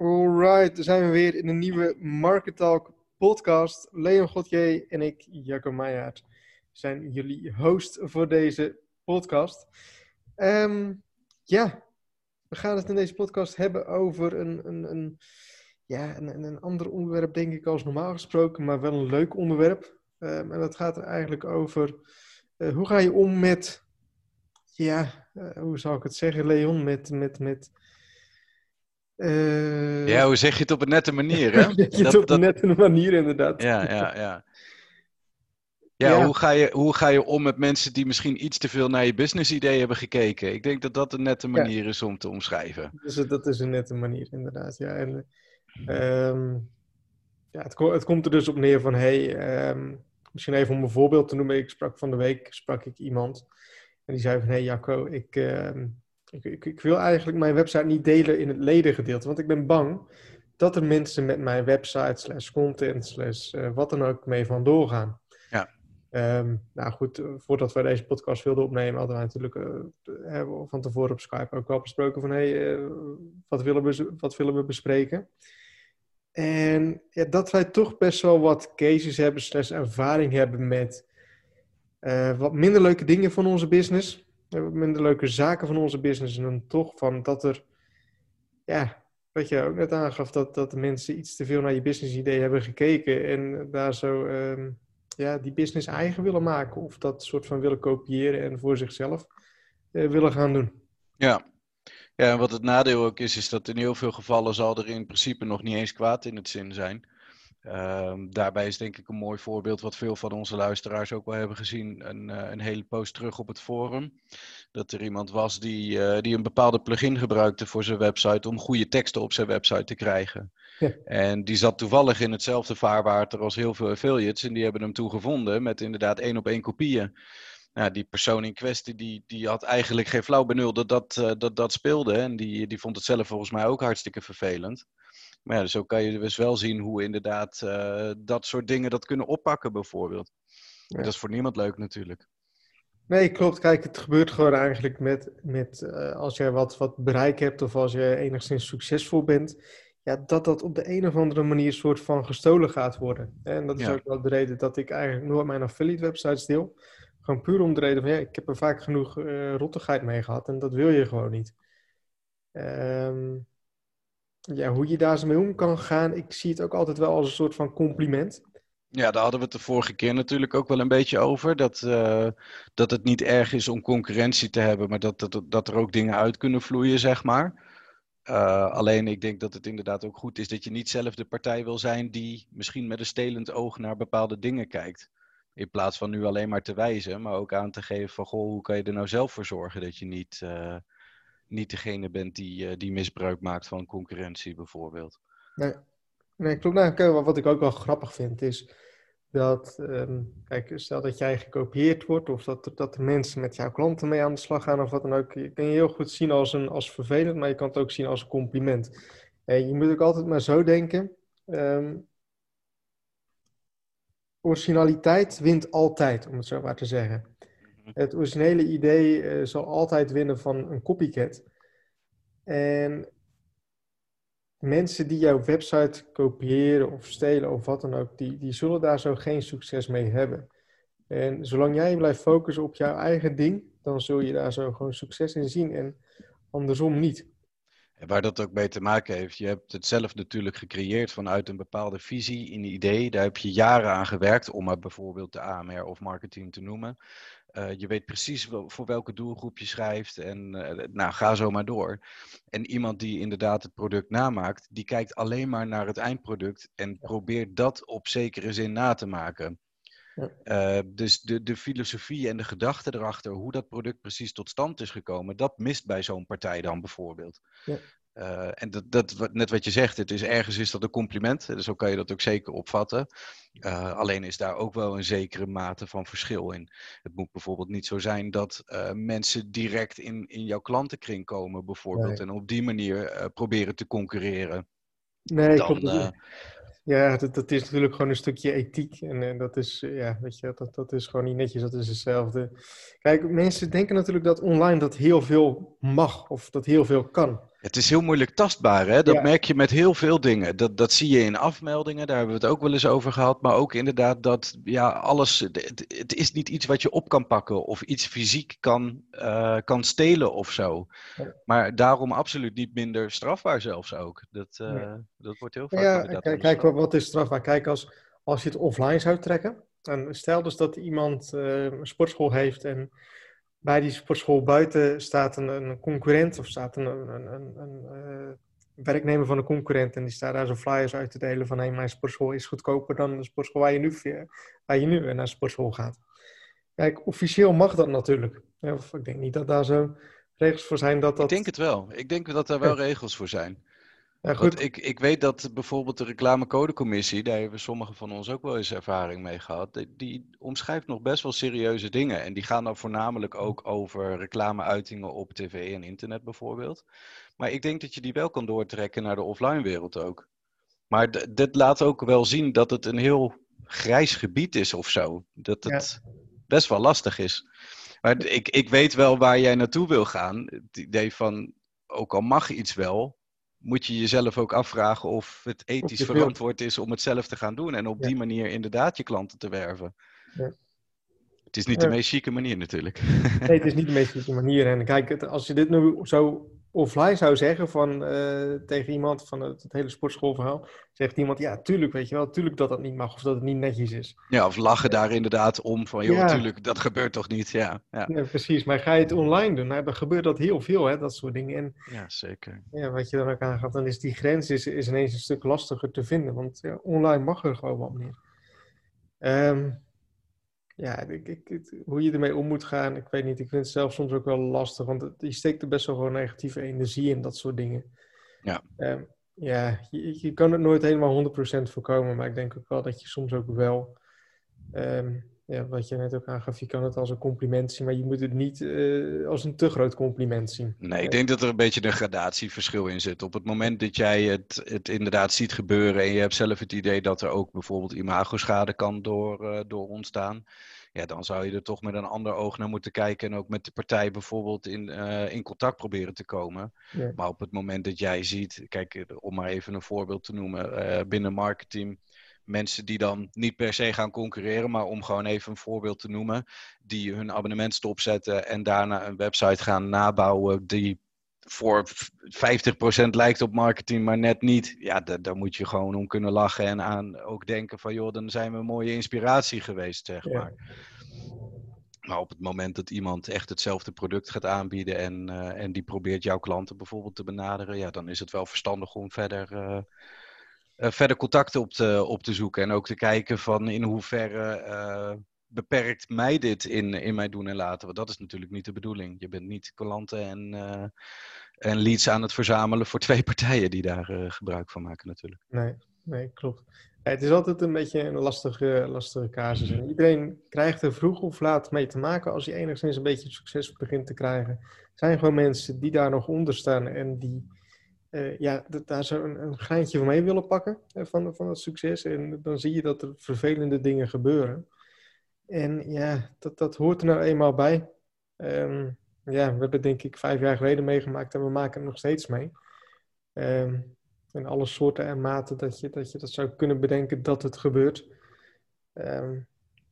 Alright, dan zijn we weer in een nieuwe Market Talk podcast. Leon Godje en ik, Jacco Meijer, zijn jullie host voor deze podcast. Ehm, ja, we gaan het in deze podcast hebben over een, een, een, ja, een, een ander onderwerp, denk ik, als normaal gesproken, maar wel een leuk onderwerp. Um, en dat gaat er eigenlijk over uh, hoe ga je om met, ja, uh, hoe zou ik het zeggen, Leon, met, met, met uh, ja, hoe zeg je het op een nette manier, hè? je het op een nette manier, inderdaad. Ja, ja, ja. Ja, ja, Hoe, ga je, hoe ga je om met mensen die misschien iets te veel naar je business idee hebben gekeken? Ik denk dat dat een nette manier ja. is om te omschrijven. Dus dat is een nette manier, inderdaad. Ja, en, um, ja het, het, komt er dus op neer van, hey, um, misschien even om een voorbeeld te noemen. Ik sprak van de week, sprak ik iemand en die zei van, hey Jacco, ik... Um, ik, ik, ik, wil eigenlijk mijn website niet delen in het ledengedeelte, want ik ben bang dat er mensen met mijn website slash content slash uh, wat dan ook mee van doorgaan. Ja. Um, nou goed, eh, voordat wij deze podcast wilden opnemen, hadden wij natuurlijk uh, van tevoren op Skype ook wel besproken van hé, hey, uh, wat, willen we, wat willen we bespreken? En ja, dat wij toch best wel wat cases hebben slash ervaring hebben met wat minder leuke dingen van onze business hebben minder leuke zaken van onze business. En dan toch van dat er, ja, wat je ook net aangaf, dat, dat de mensen iets te veel naar je business idee hebben gekeken. En daar zo, um, ja, die business eigen willen maken. Of dat soort van willen kopiëren en voor zichzelf uh, willen gaan doen. Ja. Ja, en wat het nadeel ook is, is dat in heel veel gevallen zal er in principe nog niet eens kwaad in het zin zijn. Um, daarbij is denk ik een mooi voorbeeld wat veel van onze luisteraars ook wel hebben gezien. Een, uh, een hele post terug op het forum. Dat er iemand was die, uh, die een bepaalde plugin gebruikte voor zijn website om goede teksten op zijn website te krijgen. Ja. En die zat toevallig in hetzelfde vaarwater als heel veel affiliates. En die hebben hem toen gevonden met inderdaad één op één kopieën. Nou, die persoon in kwestie die, die had eigenlijk geen flauw benul dat dat, uh, dat dat speelde. En die, die vond het zelf volgens mij ook hartstikke vervelend. Maar ja, dus zo kan je dus wel zien hoe inderdaad uh, dat soort dingen dat kunnen oppakken bijvoorbeeld. Ja. Dat is voor niemand leuk natuurlijk. Nee, klopt. Kijk, het gebeurt gewoon eigenlijk met, met uh, als jij wat, wat bereik hebt of als je enigszins succesvol bent, ja, dat dat op de een of andere manier soort van gestolen gaat worden. En dat is ja. ook wel de reden dat ik eigenlijk nooit mijn affiliate websites deel. Gewoon puur om de reden van, ja, ik heb er vaak genoeg uh, rottigheid mee gehad en dat wil je gewoon niet. Um, ja, hoe je daar zo mee om kan gaan, ik zie het ook altijd wel als een soort van compliment. Ja, daar hadden we het de vorige keer natuurlijk ook wel een beetje over. Dat, uh, dat het niet erg is om concurrentie te hebben, maar dat, dat, dat er ook dingen uit kunnen vloeien, zeg maar. Uh, alleen ik denk dat het inderdaad ook goed is dat je niet zelf de partij wil zijn die misschien met een stelend oog naar bepaalde dingen kijkt. In plaats van nu alleen maar te wijzen, maar ook aan te geven van goh, hoe kan je er nou zelf voor zorgen dat je niet, uh, niet degene bent die, uh, die misbruik maakt van concurrentie bijvoorbeeld. Nee, nee klopt. Nou, wat ik ook wel grappig vind is dat, um, kijk, stel dat jij gekopieerd wordt of dat, dat de mensen met jouw klanten mee aan de slag gaan of wat dan ook, je kan je heel goed zien als, een, als vervelend, maar je kan het ook zien als een compliment. En je moet ook altijd maar zo denken, um, originaliteit wint altijd, om het zo maar te zeggen. Het originele idee uh, zal altijd winnen van een copycat. En mensen die jouw website kopiëren of stelen of wat dan ook, die, die zullen daar zo geen succes mee hebben. En zolang jij blijft focussen op jouw eigen ding, dan zul je daar zo gewoon succes in zien en andersom niet. En waar dat ook mee te maken heeft, je hebt het zelf natuurlijk gecreëerd vanuit een bepaalde visie, een idee. Daar heb je jaren aan gewerkt, om maar bijvoorbeeld de AMR of marketing te noemen. Uh, je weet precies voor welke doelgroep je schrijft en uh, nou, ga zo maar door. En iemand die inderdaad het product namaakt, die kijkt alleen maar naar het eindproduct en probeert dat op zekere zin na te maken. Ja. Uh, dus de, de filosofie en de gedachte erachter, hoe dat product precies tot stand is gekomen, dat mist bij zo'n partij dan bijvoorbeeld. Ja. Uh, en dat, dat, net wat je zegt, het is ergens is dat een compliment, dus zo kan je dat ook zeker opvatten. Uh, alleen is daar ook wel een zekere mate van verschil in. Het moet bijvoorbeeld niet zo zijn dat uh, mensen direct in, in jouw klantenkring komen, bijvoorbeeld, nee. en op die manier proberen te concurreren. Nee, Dan. Ja, dat, dat, is natuurlijk gewoon een stukje ethiek. En, en dat is, ja, weet je, dat, dat is gewoon niet netjes, dat is hetzelfde. Kijk, mensen denken natuurlijk dat online dat heel veel mag of dat heel veel kan. Het is heel moeilijk tastbaar, hè? Dat merk je met heel veel dingen. Dat, dat zie je in afmeldingen, daar hebben we het ook wel eens over gehad. Maar ook inderdaad dat ja, alles. Het, het is niet iets wat je op kan pakken of iets fysiek kan, uh, kan stelen of zo. Maar daarom absoluut niet minder strafbaar, zelfs ook. Dat, uh, dat wordt heel vaak. Ja, kijk, kijk, wat is strafbaar? Kijk, als, als je het offline zou trekken. En stel dus dat iemand uh, een sportschool heeft en bij die sportschool buiten staat een, een concurrent of staat een, een, een, een uh, werknemer van een concurrent en die staat daar zo flyers uit te delen van hey, mijn sportschool is goedkoper dan de sportschool waar je nu, waar je nu naar de sportschool gaat. Kijk, officieel mag dat natuurlijk. Of ik denk niet dat daar zo regels voor zijn dat dat... Ik denk het wel. Ik denk dat daar wel regels voor zijn. Ja, goed. ik, ik weet dat bijvoorbeeld de reclamecodecommissie, daar hebben sommigen van ons ook wel eens ervaring mee gehad, die, die, omschrijft nog best wel serieuze dingen. En die gaan dan voornamelijk ook over reclameuitingen op tv en internet bijvoorbeeld. Maar ik denk dat je die wel kan doortrekken naar de offline wereld ook. Maar dit laat ook wel zien dat het een heel grijs gebied is of zo. Dat het best wel lastig is. Maar ik, ik weet wel waar jij naartoe wil gaan. Het idee van, ook al mag iets wel, moet je jezelf ook afvragen of het ethisch verantwoord is om het zelf te gaan doen. En op die manier inderdaad je klanten te werven. Ja. Het is niet de meest chique manier natuurlijk. Nee, het is niet de meest chique manier. En kijk, als je dit nu zo offline zou zeggen van, uh, tegen iemand van het, het, hele sportschoolverhaal, zegt iemand, ja, tuurlijk, weet je wel, tuurlijk dat dat niet mag of dat het niet netjes is. Ja, of lachen daar inderdaad om van, joh, tuurlijk, dat gebeurt toch niet, ja. ja. ja. precies, maar ga je het online doen, nou, dan gebeurt dat heel veel, hè, dat soort dingen. En, ja, zeker. Ja, wat je dan ook aangaat, dan is die grens is, is ineens een stuk lastiger te vinden, want ja, online mag er gewoon wat meer. Um, ja, ik, ik, hoe je ermee om moet gaan, ik weet niet. Ik vind het zelf soms ook wel lastig, want je steekt er best wel gewoon negatieve energie in, dat soort dingen. Ja. Um, ja, je, je, kan het nooit helemaal 100% voorkomen, maar ik denk ook wel dat je soms ook wel, um, ja, wat je net ook aangaf, je kan het als een compliment zien, maar je moet het niet uh, als een te groot compliment zien. Nee, ik denk dat er een beetje een gradatieverschil in zit. Op het moment dat jij het, het inderdaad ziet gebeuren en je hebt zelf het idee dat er ook bijvoorbeeld imagoschade kan door, uh, door ontstaan, ja, dan zou je er toch met een ander oog naar moeten kijken en ook met de partij bijvoorbeeld in, uh, in contact proberen te komen. Ja. Maar op het moment dat jij ziet, kijk, om maar even een voorbeeld te noemen, binnen marketing mensen die dan niet per se gaan concurreren, maar om gewoon even een voorbeeld te noemen, die hun abonnement stopzetten en daarna een website gaan nabouwen die voor 50% lijkt op marketing, maar net niet. Ja, daar moet je gewoon om kunnen lachen en aan ook denken van, joh, dan zijn we een mooie inspiratie geweest, zeg maar. Maar op het moment dat iemand echt hetzelfde product gaat aanbieden en, uh, en die probeert jouw klanten bijvoorbeeld te benaderen, ja, dan is het wel verstandig om verder uh, verder contacten op te, op te zoeken. En ook te kijken van in hoeverre uh, beperkt mij dit in, in mijn doen en laten. Want dat is natuurlijk niet de bedoeling. Je bent niet klanten en, uh, en leads aan het verzamelen voor twee partijen die daar gebruik van maken natuurlijk. Nee, nee klopt. het is altijd een beetje een lastige, lastige casus. En iedereen krijgt er vroeg of laat mee te maken als je enigszins een beetje succes begint te krijgen. Er zijn gewoon mensen die daar nog onder staan en die uh, ja, daar zo een, een van mee willen pakken uh, van, van het succes. En dan zie je dat er vervelende dingen gebeuren. En ja, dat, dat hoort er nou eenmaal bij. Um, ja, we hebben denk ik vijf jaar geleden meegemaakt en we maken er nog steeds mee. Um, in alle soorten en maten dat je, dat je dat zou kunnen bedenken dat het gebeurt. Um,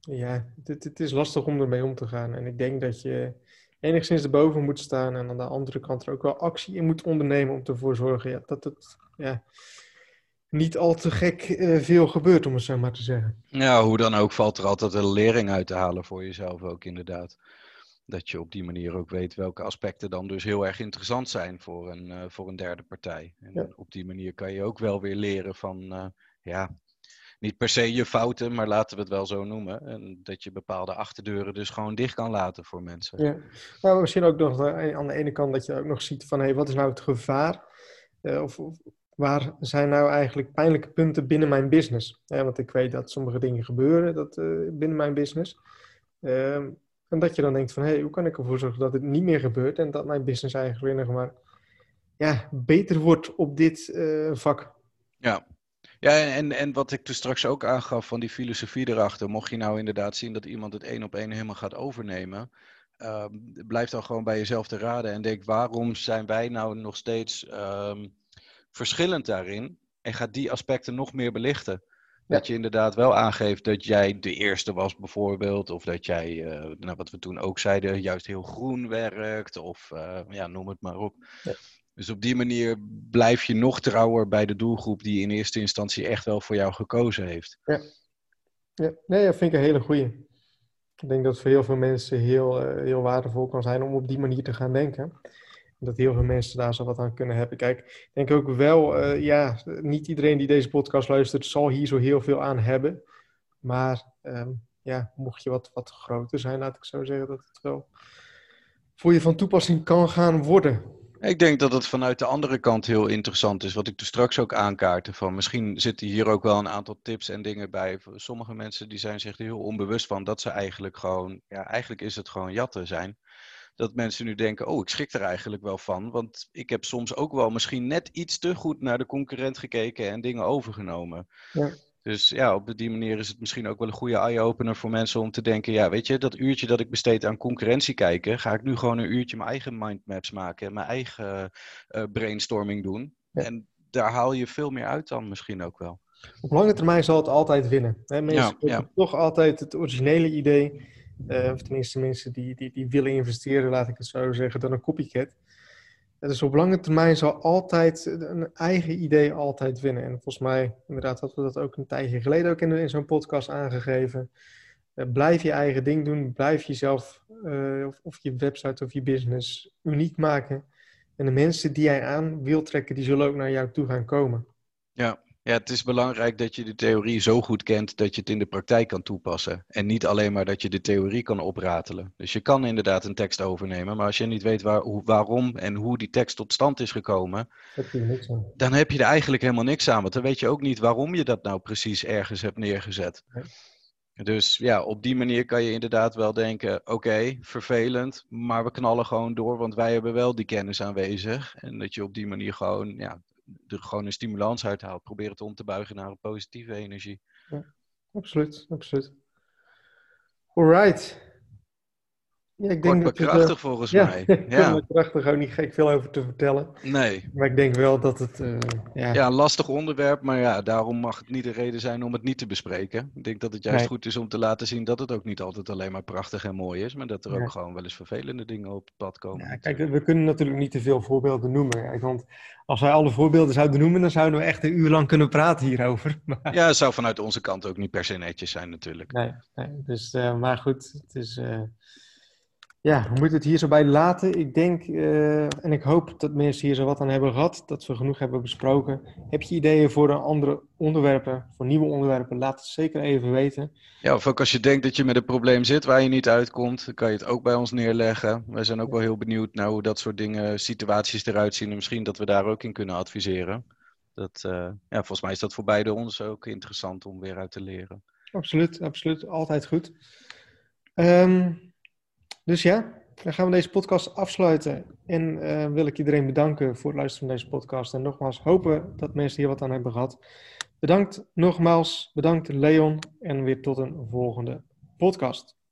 ja, het, het is lastig om ermee om te gaan. En ik denk dat je enigszins erboven moet staan en aan de andere kant er ook wel actie in moet ondernemen om ervoor te zorgen ja, dat het ja, niet al te gek uh, veel gebeurt, om het zo maar te zeggen. Ja, hoe dan ook valt er altijd een lering uit te halen voor jezelf ook inderdaad. Dat je op die manier ook weet welke aspecten dan dus heel erg interessant zijn voor een, uh, voor een derde partij. En ja. op die manier kan je ook wel weer leren van, uh, ja, niet per se je fouten, maar laten we het wel zo noemen. En dat je bepaalde achterdeuren dus gewoon dicht kan laten voor mensen. Ja, maar misschien ook nog aan de ene kant dat je ook nog ziet van hé, hey, wat is nou het gevaar? Uh, of, of, waar zijn nou eigenlijk pijnlijke punten binnen mijn business? Ja, want ik weet dat sommige dingen gebeuren dat, uh, binnen mijn business. Uh, en dat je dan denkt van hé, hey, hoe kan ik ervoor zorgen dat het niet meer gebeurt en dat mijn business eigenlijk weer nog maar ja, beter wordt op dit vak. Ja, ja, en, en wat ik toen straks ook aangaf van die filosofie erachter, mocht je nou inderdaad zien dat iemand het één op één helemaal gaat overnemen, ehm, blijf dan gewoon bij jezelf te raden en denk waarom zijn wij nou nog steeds ehm, verschillend daarin? En ga die aspecten nog meer belichten. Dat je inderdaad wel aangeeft dat jij de eerste was, bijvoorbeeld. Of dat jij, uh, nou, wat we toen ook zeiden, juist heel groen werkt. Of uh, ja, noem het maar op. Ja. Dus op die manier blijf je nog trouwer bij de doelgroep die in eerste instantie echt wel voor jou gekozen heeft. Ja, ja. nee, dat vind ik een hele goeie. Ik denk dat het voor heel veel mensen heel, uh, heel waardevol kan zijn om op die manier te gaan denken dat heel veel mensen daar zo wat aan kunnen hebben. Kijk, ik denk ook wel, uh, ja, niet iedereen die deze podcast luistert zal hier zo heel veel aan hebben. Maar um, ja, mocht je wat, wat groter zijn, laat ik zo zeggen, dat het wel voor je van toepassing kan gaan worden. Ik denk dat het vanuit de andere kant heel interessant is, wat ik toen straks ook aankaartte. Van misschien zitten hier ook wel een aantal tips en dingen bij. Sommige mensen die zijn zich er heel onbewust van dat ze eigenlijk gewoon, ja, eigenlijk is het gewoon jatten zijn dat mensen nu denken, oh, ik schrik er eigenlijk wel van. Want ik heb soms ook wel misschien net iets te goed naar de concurrent gekeken en dingen overgenomen. Ja. Dus ja, op die manier is het misschien ook wel een goede eye-opener voor mensen om te denken, ja, weet je, dat uurtje dat ik besteed aan concurrentie kijken, ga ik nu gewoon een uurtje mijn eigen mindmaps maken en mijn eigen uh, brainstorming doen. En daar haal je veel meer uit dan misschien ook wel. Op lange termijn zal het altijd winnen. Hè? Mensen ja, ja. toch altijd het originele idee uh, of tenminste mensen die, die, die willen investeren, laat ik het zo zeggen, dan een copycat. Dus op lange termijn zal altijd een eigen idee altijd winnen. En volgens mij, inderdaad, hadden we dat ook een tijdje geleden ook in, in zo'n podcast aangegeven. Uh, blijf je eigen ding doen. Blijf jezelf uh, of, of, je website of je business uniek maken. En de mensen die jij aan wil trekken, die zullen ook naar jou toe gaan komen. Ja, ja, het is belangrijk dat je de theorie zo goed kent dat je het in de praktijk kan toepassen. En niet alleen maar dat je de theorie kan opratelen. Dus je kan inderdaad een tekst overnemen, maar als je niet weet waar, hoe, waarom en hoe die tekst tot stand is gekomen, dan heb je er eigenlijk helemaal niks aan. Want dan weet je ook niet waarom je dat nou precies ergens hebt neergezet. Dus ja, op die manier kan je inderdaad wel denken: oké, vervelend, maar we knallen gewoon door, want wij hebben wel die kennis aanwezig. En dat je op die manier gewoon ja, er gewoon een stimulans uit haalt. Probeer het om te buigen naar een positieve energie. Ja, absoluut, absoluut. Alright. Ja, ik denk dat krachtig het, volgens ja, mij. Ja, krachtig, ook niet gek veel over te vertellen. Nee. Maar ik denk wel dat het... Uh, ja. ja, een lastig onderwerp, maar ja, daarom mag het niet de reden zijn om het niet te bespreken. Ik denk dat het juist goed is om te laten zien dat het ook niet altijd alleen maar prachtig en mooi is, maar dat er ook gewoon wel eens vervelende dingen op het pad komen. Ja, kijk, we kunnen natuurlijk niet te veel voorbeelden noemen. Want als wij alle voorbeelden zouden noemen, dan zouden we echt een uur lang kunnen praten hierover. Maar... Ja, het zou vanuit onze kant ook niet per se netjes zijn natuurlijk. Nee, nee dus, uh, maar goed, het is... Uh, ja, we moeten het hier zo bij laten. Ik denk uh, en ik hoop dat mensen hier zo wat aan hebben gehad, dat we genoeg hebben besproken. Heb je ideeën voor andere onderwerpen, voor nieuwe onderwerpen? Laat het zeker even weten. Ja, of ook als je denkt dat je met een probleem zit waar je niet uitkomt, dan kan je het ook bij ons neerleggen. Wij zijn ook wel heel benieuwd naar hoe dat soort dingen, situaties eruit zien en misschien dat we daar ook in kunnen adviseren. Dat, uh, ja, volgens mij is dat voor beide ons ook interessant om weer uit te leren. Absoluut, absoluut. Altijd goed. Um, dus ja, dan gaan we deze podcast afsluiten. En uh, wil ik iedereen bedanken voor het luisteren naar deze podcast. En nogmaals hopen dat mensen hier wat aan hebben gehad. Bedankt nogmaals. Bedankt Leon. En weer tot een volgende podcast.